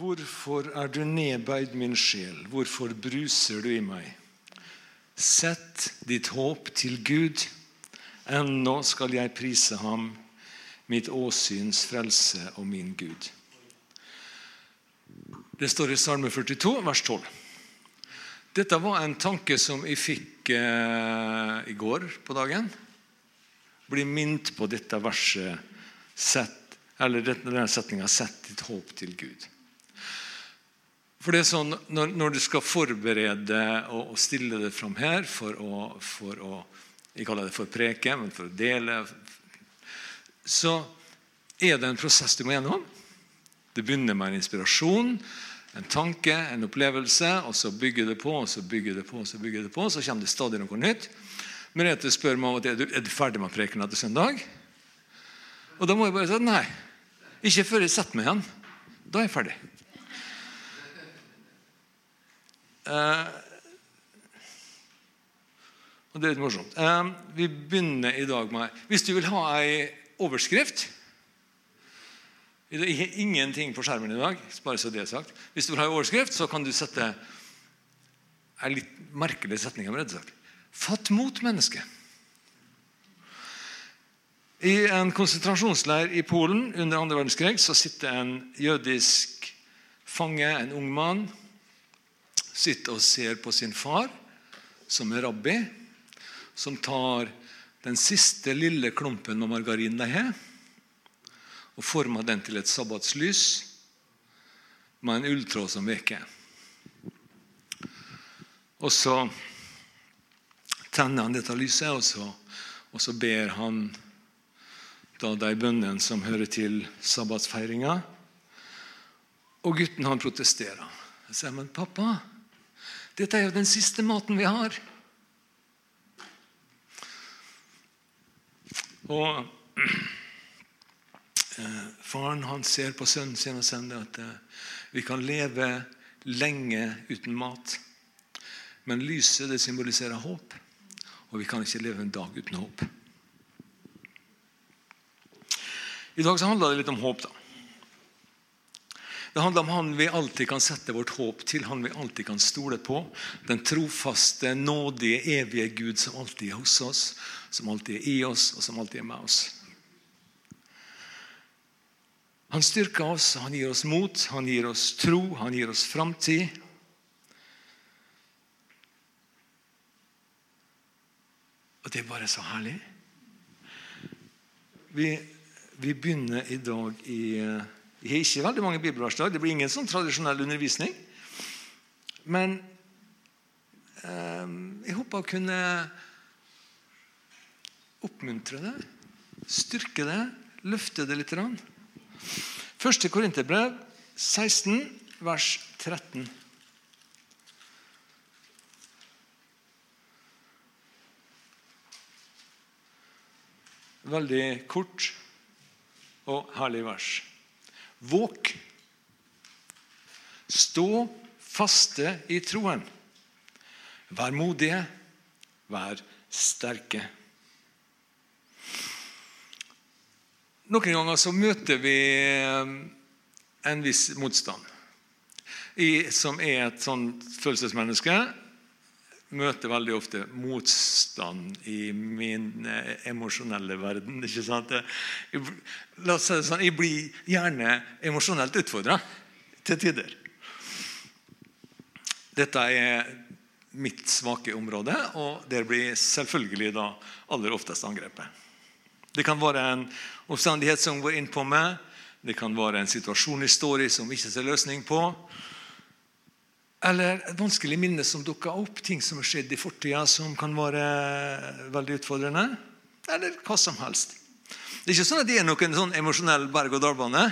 Hvorfor er du nedbøyd, min sjel? Hvorfor bruser du i meg? Sett ditt håp til Gud. Ennå skal jeg prise ham, mitt åsyns frelse og min Gud. Det står i Salme 42, vers 12. Dette var en tanke som jeg fikk eh, i går på dagen. Bli minnet på dette verset, sett, eller denne setninga 'Sett ditt håp til Gud'. For det er sånn, Når, når du skal forberede og, og, stille det fram her for å, for å Jeg kaller det for preke, men for å dele Så er det en prosess du må gjennom. Det begynner med en inspirasjon, en tanke, en opplevelse, og så bygger det på, og så bygger det på, og så bygger det på, og så kommer det stadig noe nytt. Merete spør meg er du, er du ferdig med prekenen etter søndag. Og da må jeg bare si nei. Ikke før jeg setter meg igjen. Da er jeg ferdig. Eh, og det er litt morsomt. Eh, vi begynner i dag med Hvis du vil ha ei overskrift Det er ingenting på skjermen i dag. bare så det er sagt. Hvis du vil ha ei overskrift, så kan du sette en litt merkelig setning. Fatt mot mennesket. I en konsentrasjonsleir i Polen under andre verdenskrig så sitter en jødisk fange, en ung mann, sitter og ser på sin far, som er rabbi, som tar den siste lille klumpen med margarin de har, og former den til et sabbatslys med en ulltråd som veker. Og så tenner han dette lyset, og så, og så ber han da de bønnene som hører til sabbatsfeiringa. Og gutten han protesterer. Han sier, 'Men pappa, dette er jo den siste maten vi har. Og eh, Faren han ser på sønnen sin og sier at eh, vi kan leve lenge uten mat. Men lyset det symboliserer håp, og vi kan ikke leve en dag uten håp. I dag så handler det litt om håp. da. Det handler om Han vi alltid kan sette vårt håp til, Han vi alltid kan stole på. Den trofaste, nådige, evige Gud som alltid er hos oss, som alltid er i oss, og som alltid er med oss. Han styrker oss, han gir oss mot, han gir oss tro, han gir oss framtid. Og det er bare så herlig. Vi, vi begynner i dag i vi har ikke veldig mange bibelversdag. Det blir ingen sånn tradisjonell undervisning. Men eh, jeg håper å kunne oppmuntre det, styrke det, løfte det litt. Første Korinterbrev 16, vers 13. Veldig kort og herlig vers. Våk. Stå faste i troen. Vær modige, vær sterke. Noen ganger så møter vi eh, en viss motstand. Jeg som er et sånn følelsesmenneske, møter veldig ofte motstand i min eh, emosjonelle verden. ikke sant? Jeg, la oss si det sånn, jeg blir gjerne emosjonelt utfordra til tider. Dette er mitt svake område, og der blir selvfølgelig da aller oftest angrepet. Det kan være en omstendighet som går inn på meg. Det kan være en situasjon jeg står i som ikke ser løsning på. Eller et vanskelig minne som dukker opp, ting som har skjedd i fortida som kan være veldig utfordrende. Eller hva som helst. Det er ikke sånn at det er noen sånn emosjonell berg-og-dal-bane.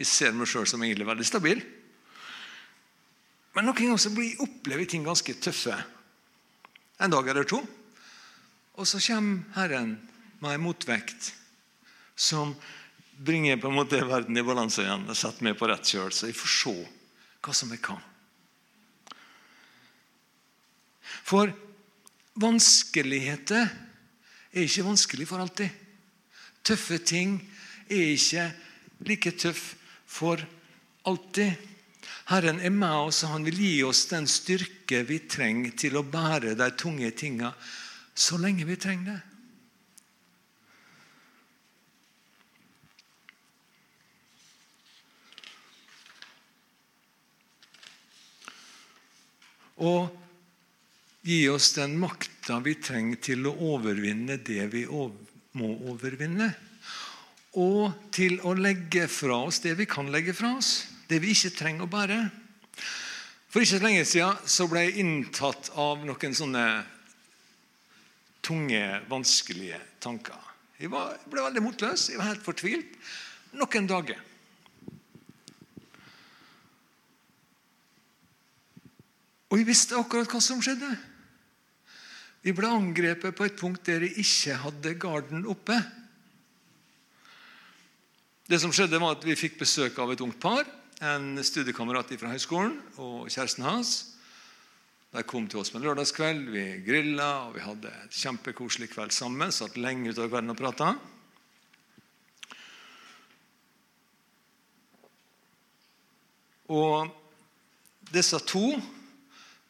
Jeg ser meg sjøl som egentlig veldig stabil. Men noen ganger så blir opplever ting ganske tøffe. En dag eller to. Og så kommer Herren med en motvekt som bringer på en måte verden i balanse igjen og setter meg på rett kjøl, så jeg får se hva som er hva. For vanskeligheter er ikke vanskelig for alltid. Tøffe ting er ikke like tøff for Alltid. Herren er med oss, og han vil gi oss den styrke vi trenger til å bære de tunge tinga så lenge vi trenger det. Og gi oss den makta vi trenger til å overvinne det vi må overvinne. Og til å legge fra oss det vi kan legge fra oss. Det vi ikke trenger å bære. For ikke så lenge siden ble jeg inntatt av noen sånne tunge, vanskelige tanker. Jeg, var, jeg ble veldig motløs. Jeg var helt fortvilt noen dager. Og jeg visste akkurat hva som skjedde. Vi ble angrepet på et punkt der de ikke hadde garden oppe. Det som skjedde var at Vi fikk besøk av et ungt par. En studiekamerat fra høyskolen og kjæresten hans. De kom til oss på en lørdagskveld. Vi grilla og vi hadde et kjempekoselig kveld sammen. Satt lenge utover kvelden og prata. Og disse to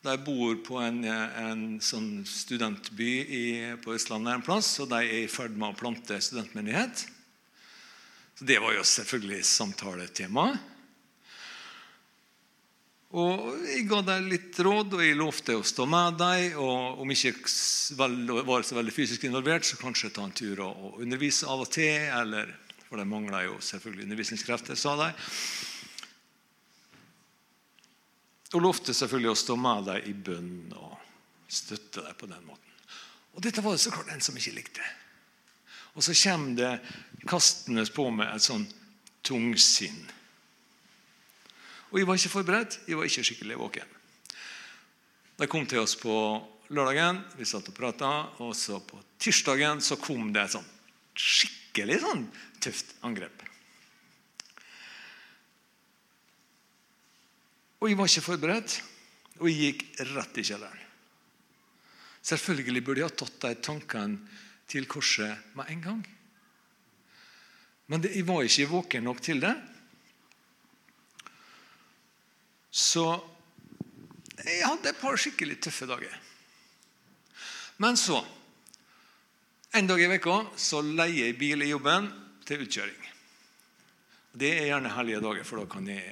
de bor på en, en sånn studentby i, på Østlandet en plass, og de er i ferd med å plante studentmenighet. Så Det var jo selvfølgelig samtaletema. Og Jeg ga dem litt råd, og jeg lovte å stå med dem. Og om ikke var så veldig fysisk involvert, så kanskje ta en tur og, undervise av og til. Eller, for de mangla jo selvfølgelig undervisningskrefter, sa de. Og lovte selvfølgelig å stå med deg i bønn og støtte deg på den måten. Og Dette var det så klart en som ikke likte. Og så kommer det kastende på meg et sånn tungsinn. Og jeg var ikke forberedt. Jeg var ikke skikkelig våken. De kom til oss på lørdagen, vi satt og prata, og så på tirsdagen så kom det et sånn skikkelig sånn tøft angrep. Og jeg var ikke forberedt, og jeg gikk rett i kjelleren. Selvfølgelig burde jeg ha tatt de tankene til korset med en gang. Men det, jeg var ikke våken nok til det. Så jeg hadde et par skikkelig tøffe dager. Men så En dag i veka så leier jeg bil i jobben til utkjøring. Det er gjerne hellige dager, for da kan jeg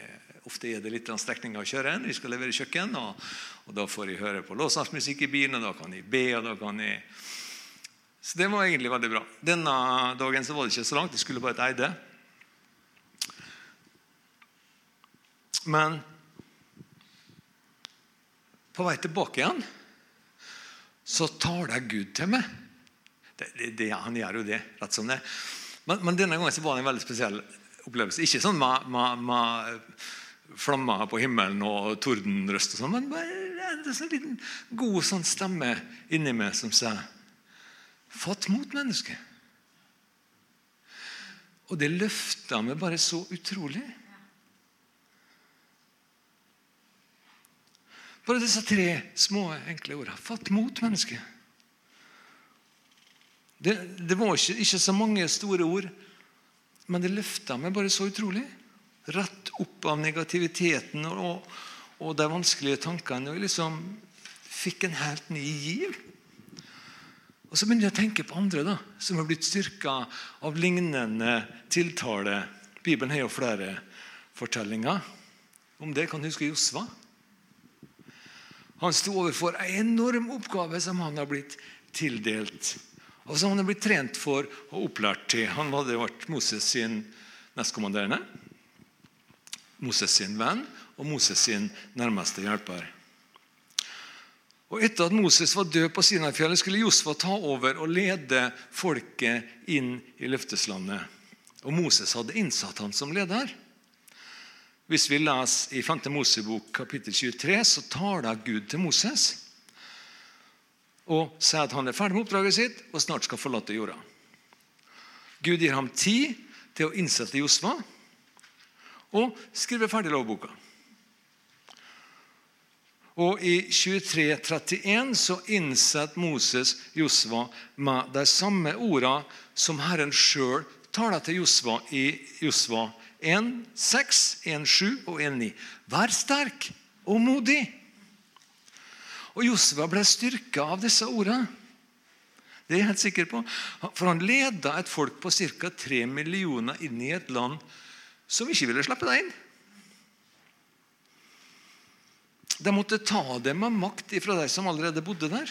Ofte er det litt strekninger å kjøre vi skal levere kjøkken. Og, og Da får jeg høre på låsasmusikk i bilen, og da kan jeg be. og da kan de Så det var egentlig veldig bra. Denne dagen så var det ikke så langt. Jeg skulle bare til Eide. Men på vei tilbake igjen så taler Gud til meg. Det, det, det, han gjør jo det, rett som det. Men, men denne gangen så var det en veldig spesiell opplevelse. Ikke sånn med, med, med flammer på himmelen og tordenrøst. og sånn, Men bare en sånn liten god sånn stemme inni meg som sier Fatt mot, menneske. Og det løfta meg bare så utrolig. Bare disse tre små, enkle ordene. Fatt mot, menneske. Det, det var ikke, ikke så mange store ord, men det løfta meg bare så utrolig rett opp av negativiteten og, og de vanskelige tankene. Og jeg liksom fikk en helt ny giv. Og Så begynner jeg å tenke på andre da, som har blitt styrka av lignende tiltale. Bibelen har jo flere fortellinger om det. Kan du huske Josva? Han sto overfor en enorm oppgave som han har blitt tildelt. Og som han har blitt trent for og opplært til. Han hadde vært Moses sin nestkommanderende. Moses sin venn og Moses sin nærmeste hjelper. Og Etter at Moses var død på Sinai-fjellet, skulle Josfa ta over og lede folket inn i løfteslandet. Og Moses hadde innsatt han som leder. Hvis vi leser i 5. Mosebok kapittel 23, så taler Gud til Moses og sier at han er ferdig med oppdraget sitt og snart skal forlate jorda. Gud gir ham tid til å innsette Josfa og skrive ferdig lovboka. Og I 2331 så innsetter Moses Josva med de samme ordene som Herren sjøl taler til Josva i Josva 1,6, 1,7 og 1,9. Vær sterk og modig. Og Josva ble styrka av disse ordene. Det er jeg helt sikker på. For han leda et folk på ca. 3 millioner inn i et land som ikke ville slippe deg inn. De måtte ta det med makt fra de som allerede bodde der.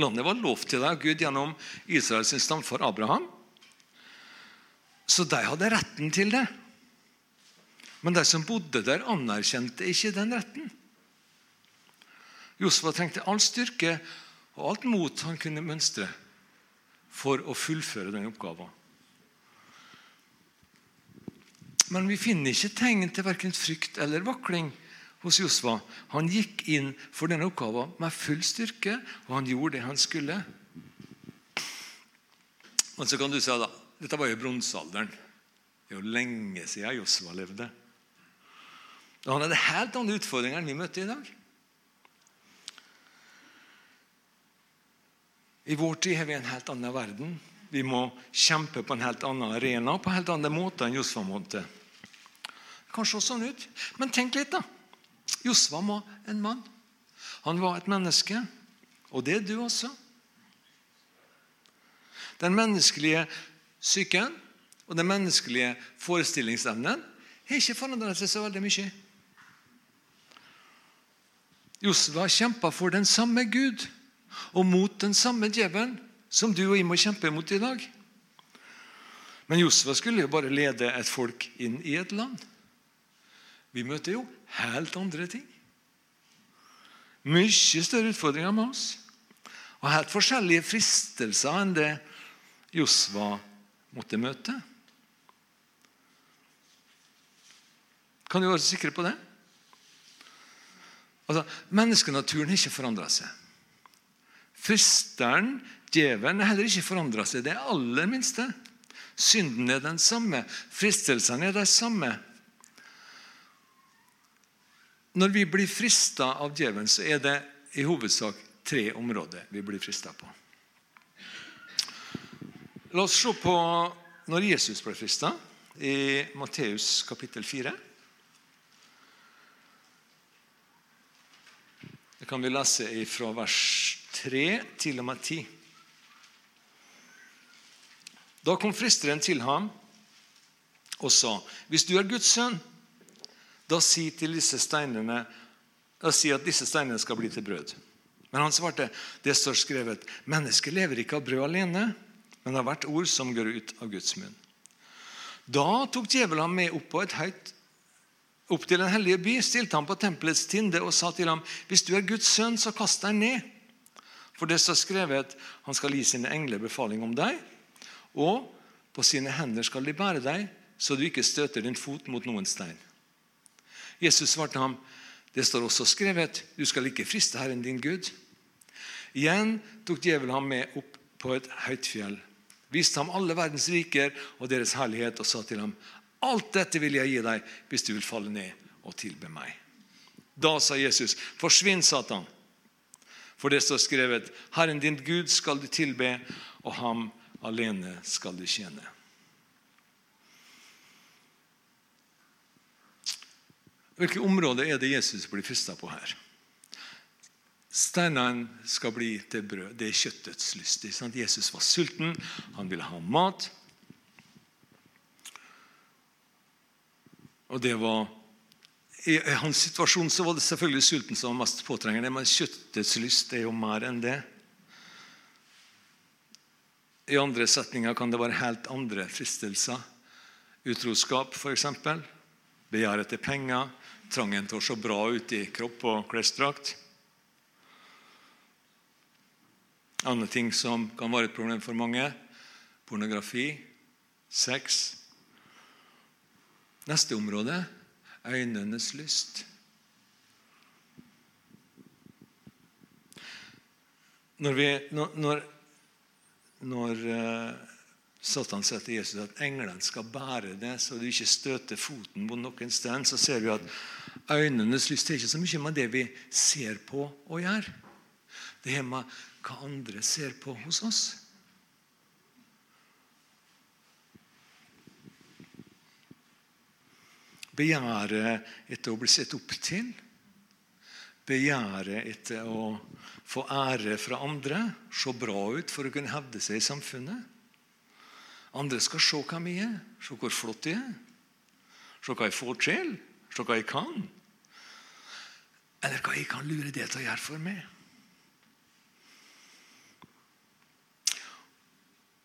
Landet var lovt til deg av Gud gjennom Israels stamfar Abraham. Så de hadde retten til det. Men de som bodde der, anerkjente ikke den retten. Josfa trengte all styrke og alt mot han kunne mønstre for å fullføre den oppgaven. Men vi finner ikke tegn til verken frykt eller vakling hos Josva. Han gikk inn for denne oppgaven med full styrke, og han gjorde det han skulle. Men så kan du si da, Dette var jo bronsealderen. Det er jo lenge siden Josva levde. Og han hadde helt andre utfordringer enn vi møtte i dag. I vår tid har vi en helt annen verden. Vi må kjempe på en helt annen arena på en helt annen måte enn Josfa måtte. Kanskje også sånn ut. Men tenk litt, da. Josva var en mann. Han var et menneske. Og det er du også. Den menneskelige psyken og den menneskelige forestillingsevnen har ikke forandret seg så veldig mye. Josva kjempa for den samme Gud og mot den samme djevelen som du og jeg må kjempe mot i dag. Men Josva skulle jo bare lede et folk inn i et land. Vi møter jo helt andre ting. Mye større utfordringer med oss. Og helt forskjellige fristelser enn det Josva måtte møte. Kan du være sikre på det? Altså, Menneskenaturen har ikke forandra seg. Fristeren, djevelen, har heller ikke forandra seg. Det aller minste. Synden er den samme. Fristelsene er de samme. Når vi blir frista av djevelen, så er det i hovedsak tre områder vi blir frista på. La oss se på når Jesus ble frista, i Matteus kapittel 4. Det kan vi lese fra vers 3 til og med 10. Da kom fristeren til ham og sa, 'Hvis du er Guds sønn, da si, til disse steinene, da si at disse steinene skal bli til brød.' Men han svarte, 'Det står skrevet:" 'Mennesket lever ikke av brød alene, men av hvert ord som går ut av Guds munn.' Da tok djevelen ham med opp på et høyt opp til den hellige by, stilte han på tempelets tinde og sa til ham, 'Hvis du er Guds sønn, så kast deg ned.' For det står skrevet han skal gi sine engler befaling om deg, og på sine hender skal de bære deg, så du ikke støter din fot mot noen stein. Jesus svarte ham, det står også skrevet, du skal ikke friste Herren din Gud. Igjen tok djevelen ham med opp på et høyt fjell, viste ham alle verdens riker og deres herlighet og sa til ham, alt dette vil jeg gi deg hvis du vil falle ned og tilbe meg. Da sa Jesus, forsvinn, Satan. For det står skrevet, Herren din Gud skal du tilbe, og ham alene skal du tjene. Hvilke områder er det Jesus blir frista på her? Steinene skal bli til brød. Det er kjøttets lyst. Jesus var sulten, han ville ha mat. Og det var i hans situasjon så var det selvfølgelig sulten som var mest påtrengende, men kjøttets lyst er jo mer enn det. I andre setninger kan det være helt andre fristelser. Utroskap, f.eks. Begjær etter penger. Trangen til å se bra ut i kropp og klesdrakt. Andre ting som kan være et problem for mange. Pornografi, sex. Neste område øynenes lyst. Når, vi, når, når, uh, Satan sier til Jesus at englene skal bære det, så du ikke støter foten mot noen sted, så ser vi at øynenes lyst er ikke så mye med det vi ser på og gjør. Det er med hva andre ser på hos oss. Begjæret etter å bli sett opp til. Begjæret etter å få ære fra andre, se bra ut for å kunne hevde seg i samfunnet. Andre skal se hvem jeg er, se hvor flott jeg er, se hva jeg får til, se hva jeg kan. Eller hva jeg kan lure det til å gjøre for meg.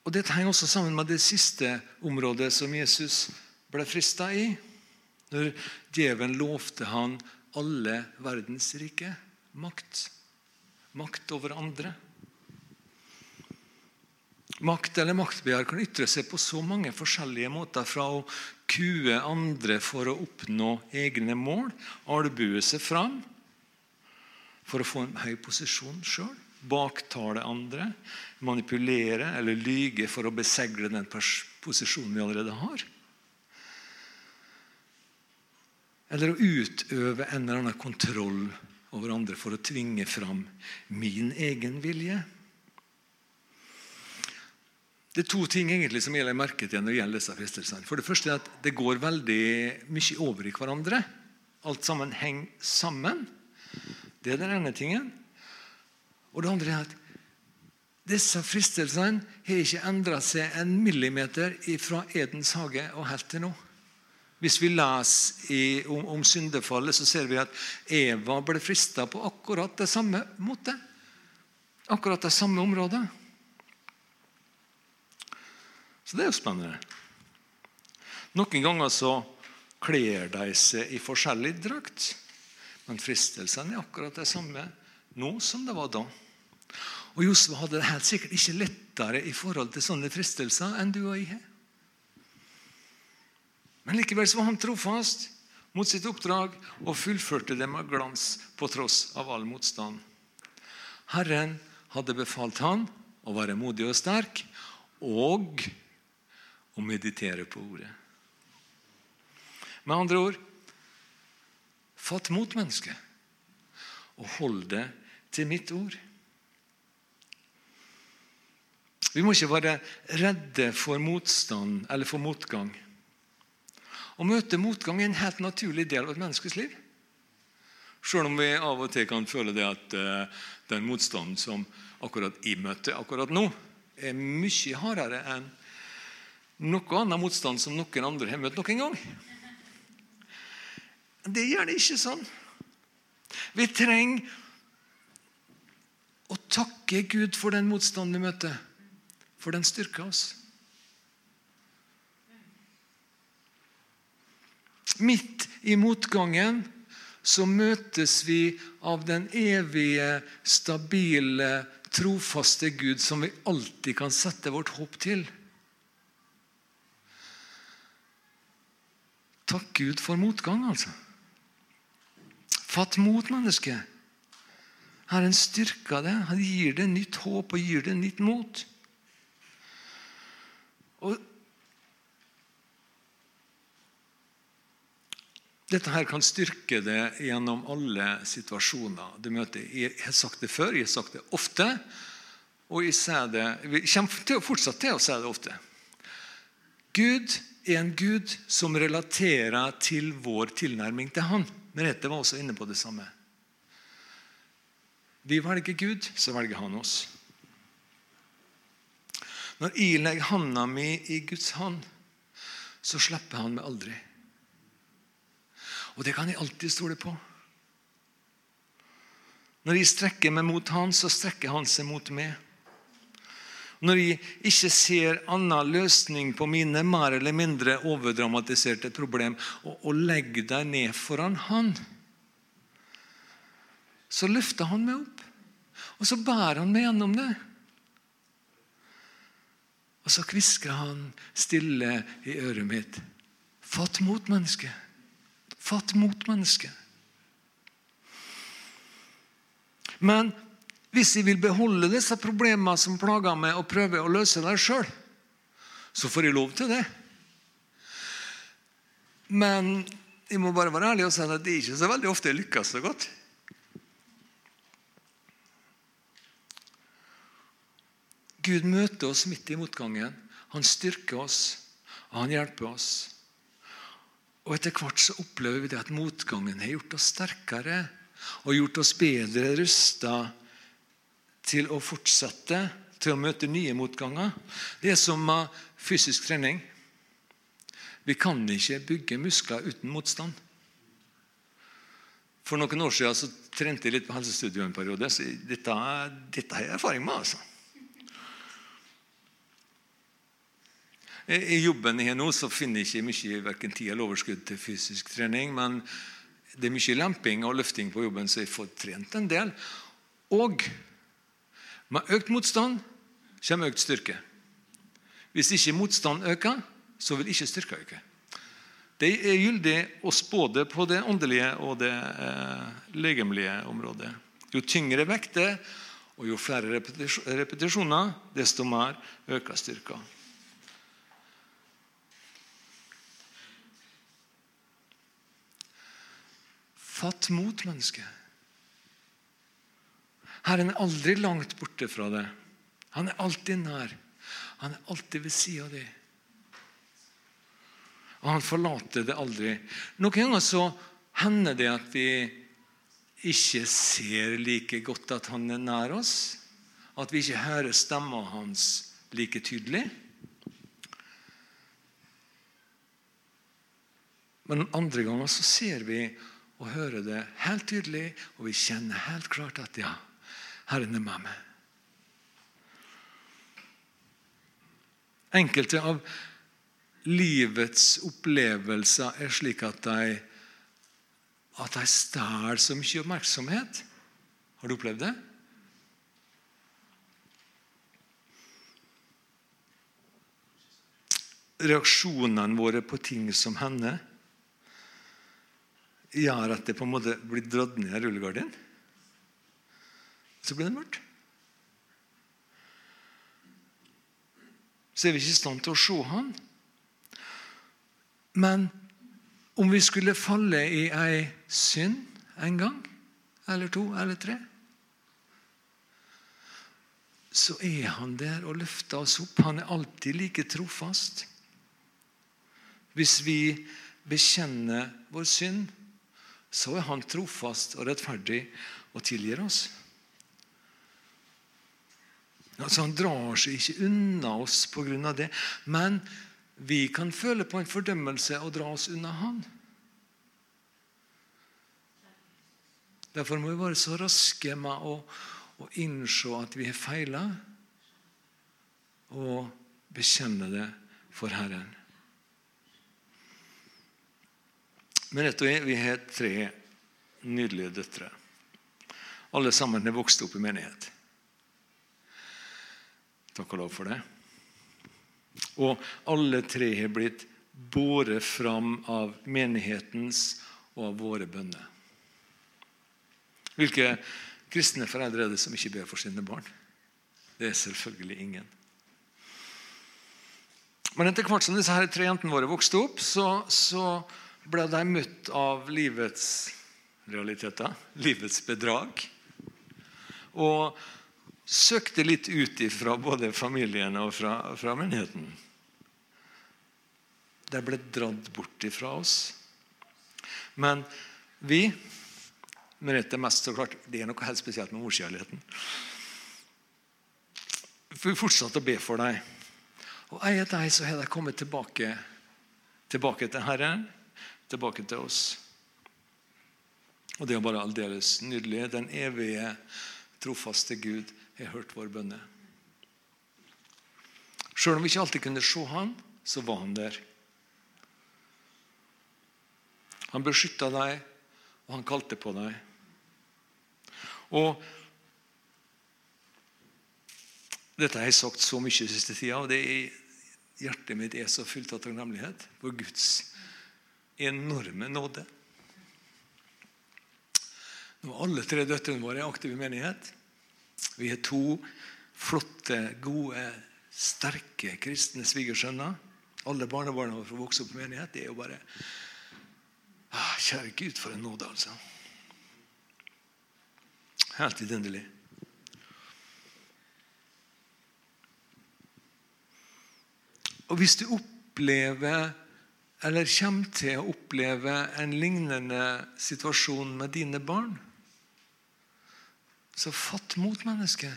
Og Dette henger også sammen med det siste området som Jesus ble frista i. Når djevelen lovte han alle verdens rike makt. Makt over andre. Makt eller maktbegjær kan ytre seg på så mange forskjellige måter. Fra å kue andre for å oppnå egne mål, albue seg fram for å få en høy posisjon sjøl baktale andre, manipulere eller lyge for å besegle den posisjonen vi allerede har. Eller å utøve en eller annen kontroll over andre for å tvinge fram min egen vilje. Det er to ting egentlig som jeg legger merke til når det gjelder disse fristelsene. For Det første er at det går veldig mye over i hverandre. Alt sammen henger sammen. Det er den ene tingen. Og det andre er at disse fristelsene har ikke endra seg en millimeter fra Edens hage og helt til nå. Hvis vi leser i, om, om, syndefallet, så ser vi at Eva ble frista på akkurat det samme måte. Akkurat det samme området. Så det er jo spennende. Noen ganger så kler de seg i forskjellig drakt. Men fristelsene er akkurat det samme nå som det var da. Og Josva hadde det helt sikkert ikke lettere i forhold til sånne fristelser enn du og jeg har. Men likevel var han trofast mot sitt oppdrag og fullførte det med glans på tross av all motstand. Herren hadde befalt han å være modig og sterk og å meditere på ordet. Med andre ord fatt mot mennesket og hold det til mitt ord. Vi må ikke være redde for motstand eller for motgang. Å møte motgang er en helt naturlig del av et menneskes liv. Selv om vi av og til kan føle det at uh, den motstanden som akkurat jeg møter akkurat nå, er mye hardere enn noe annen motstand som noen andre har møtt noen gang. Det gjør det ikke sånn. Vi trenger å takke Gud for den motstanden vi møter. For den styrker oss. Midt i motgangen så møtes vi av den evige, stabile, trofaste Gud som vi alltid kan sette vårt håp til. Takk Gud for motgang, altså. Fatt mot, mennesket. Herren styrker det. Han gir det nytt håp og gir det nytt mot. Og Dette her kan styrke det gjennom alle situasjoner du møter. Jeg har sagt det før, jeg har sagt det ofte, og jeg det, vi kommer til, fortsatt til å si det ofte. Gud en Gud som relaterer til vår tilnærming til Han. Merete var også inne på det samme. Vi velger Gud, så velger Han oss. Når jeg legger handa mi i Guds hånd, så slipper han meg aldri. Og det kan jeg alltid stole på. Når jeg strekker meg mot han, så strekker han seg mot meg. Når jeg ikke ser annen løsning på mine mer eller mindre overdramatiserte problem, og, og legger deg ned foran han, så løfter han meg opp. Og så bærer han meg gjennom det. Og så kvisker han stille i øret mitt. Fatt mot, menneske. Fatt mot, menneske. Men hvis jeg vil beholde disse problemene som plager meg, og prøve å løse dem sjøl, så får jeg lov til det. Men jeg må bare være ærlig og si at det ikke så veldig ofte lykkes så godt. Gud møter oss midt i motgangen. Han styrker oss, og han hjelper oss. Og etter hvert så opplever vi det at motgangen har gjort oss sterkere og gjort oss bedre rusta til å fortsette, til å møte nye motganger. Det er som fysisk trening. Vi kan ikke bygge muskler uten motstand. For noen år siden så trente jeg litt på helsestudio en periode. så Dette, dette har jeg erfaring med. altså. I jobben jeg har nå, så finner jeg ikke mye verken tid eller overskudd til fysisk trening. Men det er mye lemping og løfting på jobben, så jeg får trent en del. Og med økt motstand kommer økt styrke. Hvis ikke motstand øker, så vil ikke styrka øke. Det er gyldig oss både på det åndelige og det eh, legemlige området. Jo tyngre vekter og jo flere repetisjoner, desto mer øker styrka. Fatt mot, menneske. Herren er aldri langt borte fra deg. Han er alltid nær. Han er alltid ved sida deg. Og han forlater det aldri. Noen ganger så hender det at vi ikke ser like godt at han er nær oss. At vi ikke hører stemma hans like tydelig. Men andre ganger så ser vi og hører det helt tydelig, og vi kjenner helt klart at ja, Herren er med meg. Enkelte av livets opplevelser er slik at de, at de stjeler så mye oppmerksomhet. Har du opplevd det? Reaksjonene våre på ting som hender, gjør at det på en måte blir dratt ned i rullegardinen. Så blir det mørkt. Så er vi ikke i stand til å se han. Men om vi skulle falle i ei synd en gang, eller to eller tre så er han der og løfter oss opp. Han er alltid like trofast. Hvis vi bekjenner vår synd, så er han trofast og rettferdig og tilgir oss. Altså, han drar seg ikke unna oss pga. det, men vi kan føle på en fordømmelse og dra oss unna han. Derfor må vi være så raske med å, å innse at vi har feila, og bekjenne det for Herren. Merete og slett, vi har tre nydelige døtre. Alle sammen har vokst opp i menighet. Takk og lov for det. Og alle tre har blitt båret fram av menighetens og av våre bønner. Hvilke kristne foreldre er det som ikke ber for sine barn? Det er selvfølgelig ingen. Men etter hvert som disse her tre jentene våre vokste opp, så, så ble de møtt av livets realiteter, livets bedrag. Og søkte litt ut fra både familien og fra, fra menigheten. De ble dratt bort ifra oss. Men vi Merete mest så klart, Det er noe helt spesielt med morskjærligheten. Vi fortsatte å be for dem. Og en av dem så har de kommet tilbake, tilbake til Herren tilbake til oss. Og det er bare aldeles nydelig. Den evige, trofaste Gud har hørt vår bønne. Sjøl om vi ikke alltid kunne se han, så var han der. Han beskytta deg, og han kalte på deg. Og Dette har jeg sagt så mye i siste tida, og det er, hjertet mitt er så fullt av takknemlighet for Guds enorme nåde. Når Alle tre døtrene våre er aktive i menighet. Vi er to flotte, gode, sterke kristne svigersønner. Alle barnebarna våre får vokse opp i menighet. Det er jo bare ah, Kjære Gud, for en nåde, altså. Helt vidunderlig. Og hvis du opplever eller kommer til å oppleve en lignende situasjon med dine barn. Så fatt mot, menneske.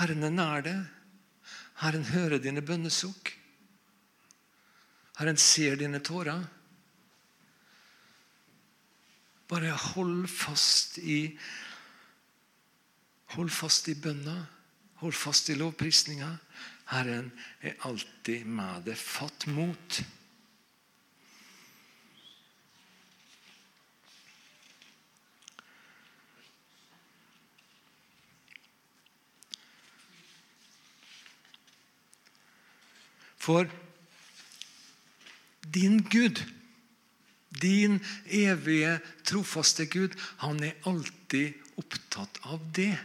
Herren er nær deg. Herren hører dine bønnesukk. Herren ser dine tårer. Bare hold fast i Hold fast i bønna. Hold fast i lovprisninga. Herren er alltid med deg. Fatt mot. For din Gud, din evige, trofaste Gud, han er alltid opptatt av det.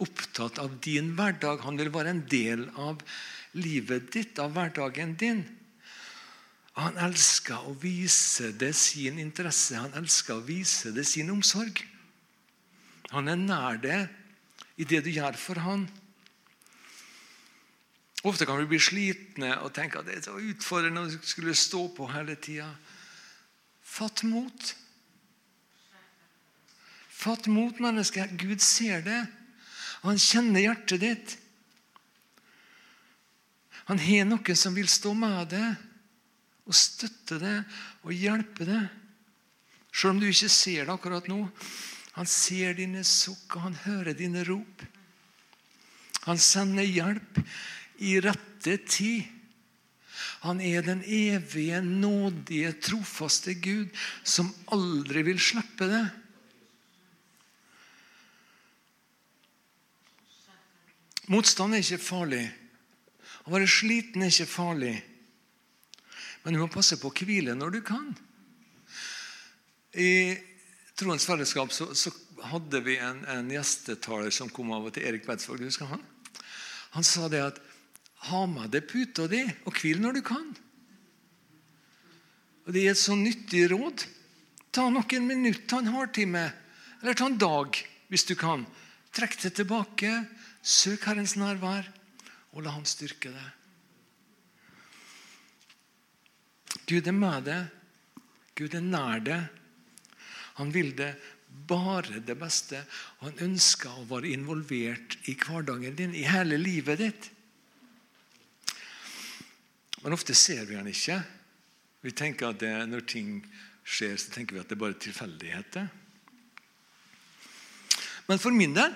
Opptatt av din hverdag. Han vil være en del av livet ditt, av hverdagen din. Han elsker å vise det sin interesse, han elsker å vise det sin omsorg. Han er nær det i det du gjør for han. Ofte kan vi bli slitne og tenke at det er utfordrende å skulle stå på hele tida. Fatt mot. Fatt mot, menneske. Gud ser det. Han kjenner hjertet ditt. Han har noen som vil stå med deg og støtte deg og hjelpe deg. Selv om du ikke ser det akkurat nå. Han ser dine sukk, og han hører dine rop. Han sender hjelp i rette tid. Han er den evige, nådige, trofaste Gud som aldri vil slippe det. Motstand er ikke farlig. Å være sliten er ikke farlig. Men du må passe på å hvile når du kan. I Troens fellesskap så, så hadde vi en, en gjestetaler som kom av og til, Erik Bedsvåg. Husker han? Han sa det at ha med deg puta di og hvil når du kan. Og Det er et så nyttig råd. Ta noen minutter, ta en halvtime, eller ta en dag hvis du kan. Trekk deg tilbake, søk Herrens nærvær, og la Han styrke deg. Gud er med deg. Gud er nær deg. Han vil det bare det beste. Han ønsker å være involvert i hverdagen din, i hele livet ditt. Men ofte ser vi den ikke. Vi tenker at det, Når ting skjer, så tenker vi at det er bare tilfeldigheter. Men for min del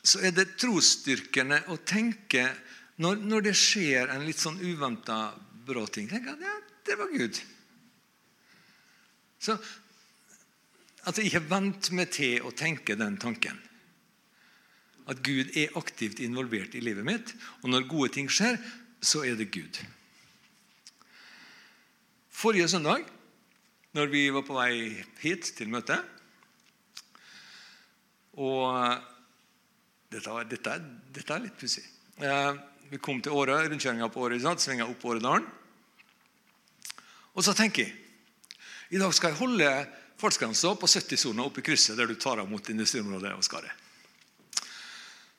så er det trosstyrkende å tenke når, når, det skjer en litt sånn uventa bra ting tenker jeg at ja, det var Gud. Så at jeg ikke vent meg til å tenke den tanken. At Gud er aktivt involvert i livet mitt. Og når gode ting skjer, så er det Gud. Forrige søndag, når vi var på vei hit til møtet Og dette, dette, dette er litt pussig. Eh, vi kom til Åre, rundkjøringa på Åre, svinga opp Åredalen. Og så tenker jeg i dag skal jeg holde fartsgrensa på 70-sona oppe i krysset der du tar av mot industriområdet og Skaret.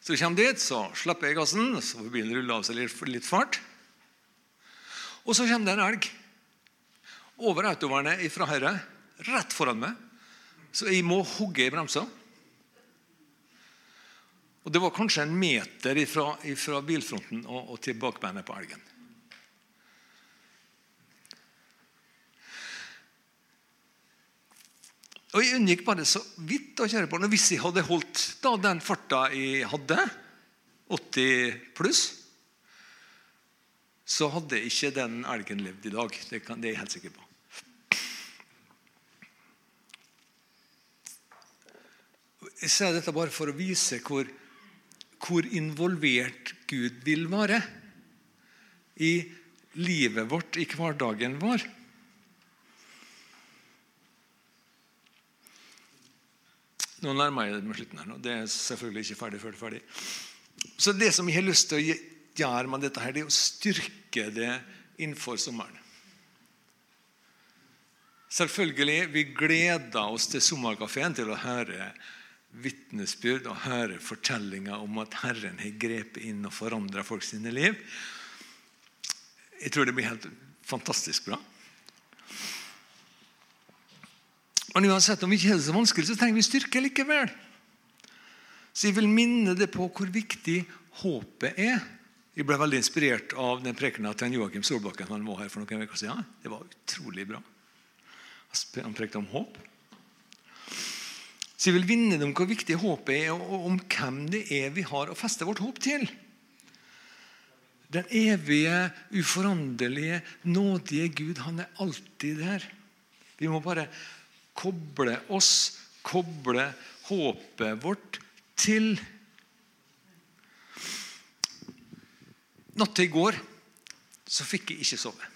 Så vi kommer dit, så slipper jeg gassen, så får bilen rulle av seg litt fart. Og så kommer det en elg over autovernet fra høyre, rett foran meg. Så jeg må hogge i bremsa. Og Det var kanskje en meter fra bilfronten og, og til bakbeinet på elgen. Og Jeg unngikk bare så vidt å kjøre på den. Hvis jeg hadde holdt da, den farta jeg hadde, 80 pluss, så hadde ikke den elgen levd i dag. Det, kan, det er jeg helt sikker på. Jeg sier dette bare for å vise hvor, hvor involvert Gud vil være i livet vårt, i hverdagen vår. Nå nærmer jeg meg slutten. her nå. Det er selvfølgelig ikke ferdig før det er ferdig. Så det som jeg har lyst til å gjøre med dette, her, det er å styrke det innenfor sommeren. Selvfølgelig, Vi gleder oss til sommerkafeen, til å høre vitnesbyrd og høre fortellinger om at Herren har grepet inn og forandra folk sine liv. Jeg tror det blir helt fantastisk bra. Men uansett om vi ikke har det så vanskelig, så trenger vi styrke likevel. Så jeg vil minne det på hvor viktig håpet er. Jeg ble veldig inspirert av den prekenen til Joakim Solbakken han var her for noen uker siden. Det var utrolig bra. Han prekte om håp. Så jeg vil vinne dem hvor viktig håpet er, og om hvem det er vi har å feste vårt håp til. Den evige, uforanderlige, nådige Gud, han er alltid der. Vi må bare koble oss, koble håpet vårt til Natt til i går så fikk jeg ikke sove.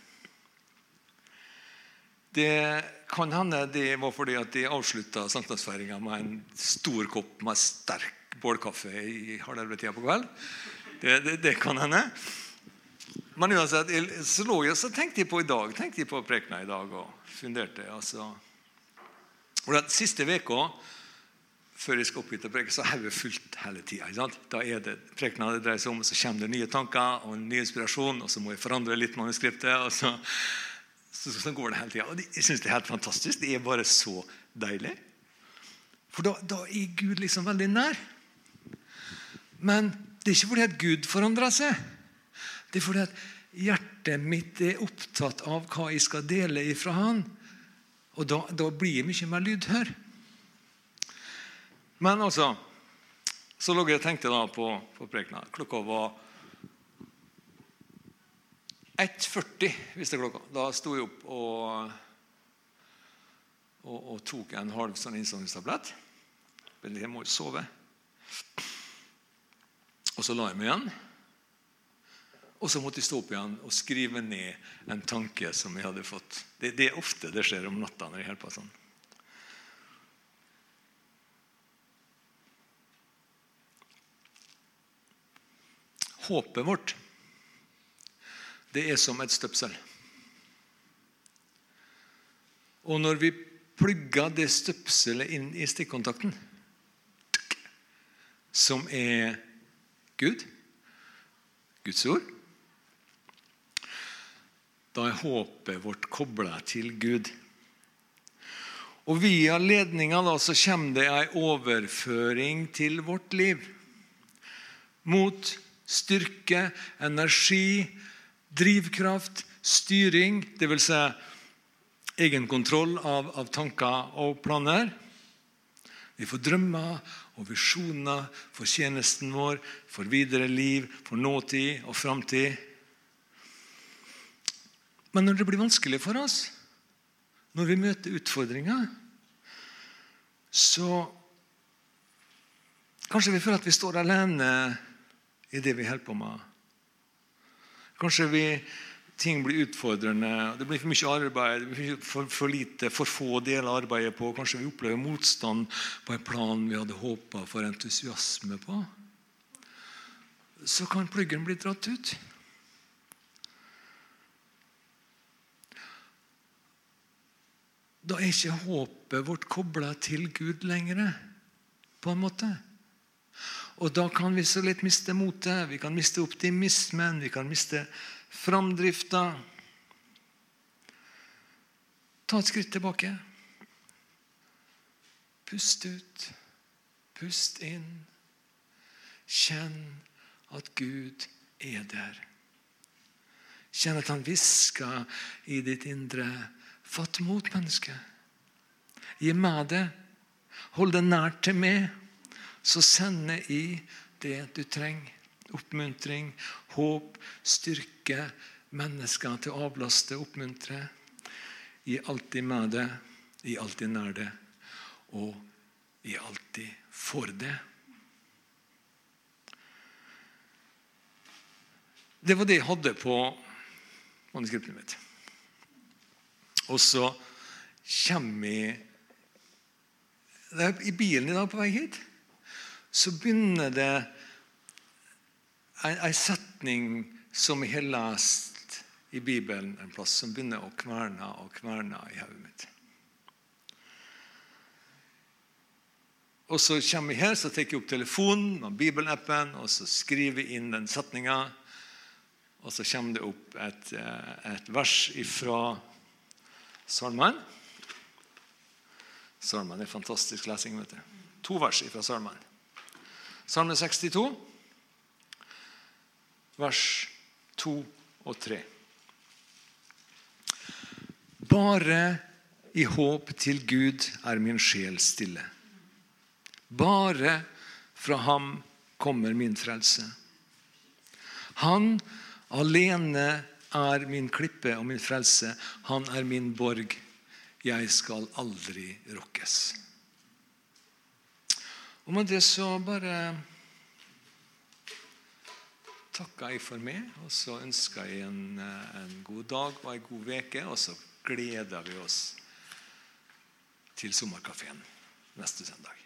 Det kan hende det var fordi at de avslutta sankthansfeiringa med en stor kopp med sterk bålkaffe i halvelvetida på kveld. Det, det, det, kan hende. Men uansett, så lå jeg så tenkte jeg på i dag, tenkte jeg på prekena i dag og funderte. altså. Og den Siste uka før jeg skal opp hit og preke, så er hodet fullt hele tida. Da er det prekena det dreier seg om, og så kommer det nye tanker og ny inspirasjon, og så må jeg forandre litt manuskriptet. og så, så, så går det hele tida. Og jeg syns det er helt fantastisk. Det er bare så deilig. For da, da er Gud liksom veldig nær. Men det er ikke fordi at Gud forandrer seg. Det er fordi at hjertet mitt er opptatt av hva jeg skal dele ifra Han. Og da, da blir jeg mye mer lydhør. Men altså Så lå jeg og tenkte da på, på prekena. Klokka var 1.40, viste klokka. Da sto jeg opp og, og, og tok en halv sånn innsovningstablett. Jeg må jo sove. Og så la jeg meg igjen. Og så måtte jeg stå opp igjen og skrive ned en tanke som jeg hadde fått. Det, det er ofte det skjer om natta når jeg på sånn. Håpet vårt, det er som et støpsel. Og når vi plugger det støpselet inn i stikkontakten, som er Gud, Guds ord, da er håpet vårt kobla til Gud. Og via ledninga så kommer det ei overføring til vårt liv mot styrke, energi, drivkraft, styring, dvs. Si egenkontroll av, av tanker og planer. Vi får drømmer og visjoner for tjenesten vår, for videre liv, for nåtid og framtid. Men når det blir vanskelig for oss, når vi møter utfordringer, så Kanskje vi føler at vi står alene i det vi holder på med. Kanskje vi, ting blir utfordrende, det blir for mye arbeid, det for, for lite, for få deler av arbeidet på. Kanskje vi opplever motstand på en plan vi hadde håpa for entusiasme på. Så kan pluggen bli dratt ut. Da er ikke håpet vårt kobla til Gud lenger, på en måte. Og da kan vi så lett miste motet, vi kan miste optimismen, vi kan miste framdrifta. Ta et skritt tilbake. Pust ut. Pust inn. Kjenn at Gud er der. Kjenn at han hvisker i ditt indre. Fatt mot, menneske. Gi meg det. Hold det nært til meg så sender jeg det du trenger. Oppmuntring, håp, styrke, mennesker til å avlaste, oppmuntre. Jeg alltid med det, jeg alltid nær det, og jeg alltid for det. Det var det jeg hadde på manuskriptet mitt. Og så kommer jeg I bilen i dag på vei hit så begynner det en setning som jeg har lest i Bibelen en plass, som begynner å kverne og kverne i hodet mitt. Og Så kommer jeg her, så tar jeg opp telefonen og bibelappen og så skriver jeg inn den setninga. Og så kommer det opp et, eh, et vers fra salmen Salmen er fantastisk lesing. vet du. To vers fra salmen. Salme 62, vers 2 og 3. Bare i håp til Gud er min sjel stille. Bare fra ham kommer min frelse. Han alene er min klippe og min frelse. Han er min borg. Jeg skal aldri rokkes. Og med det så bare takker jeg for meg, og så ønsker jeg en, en god dag og en god uke. Og så gleder vi oss til sommerkafeen neste søndag.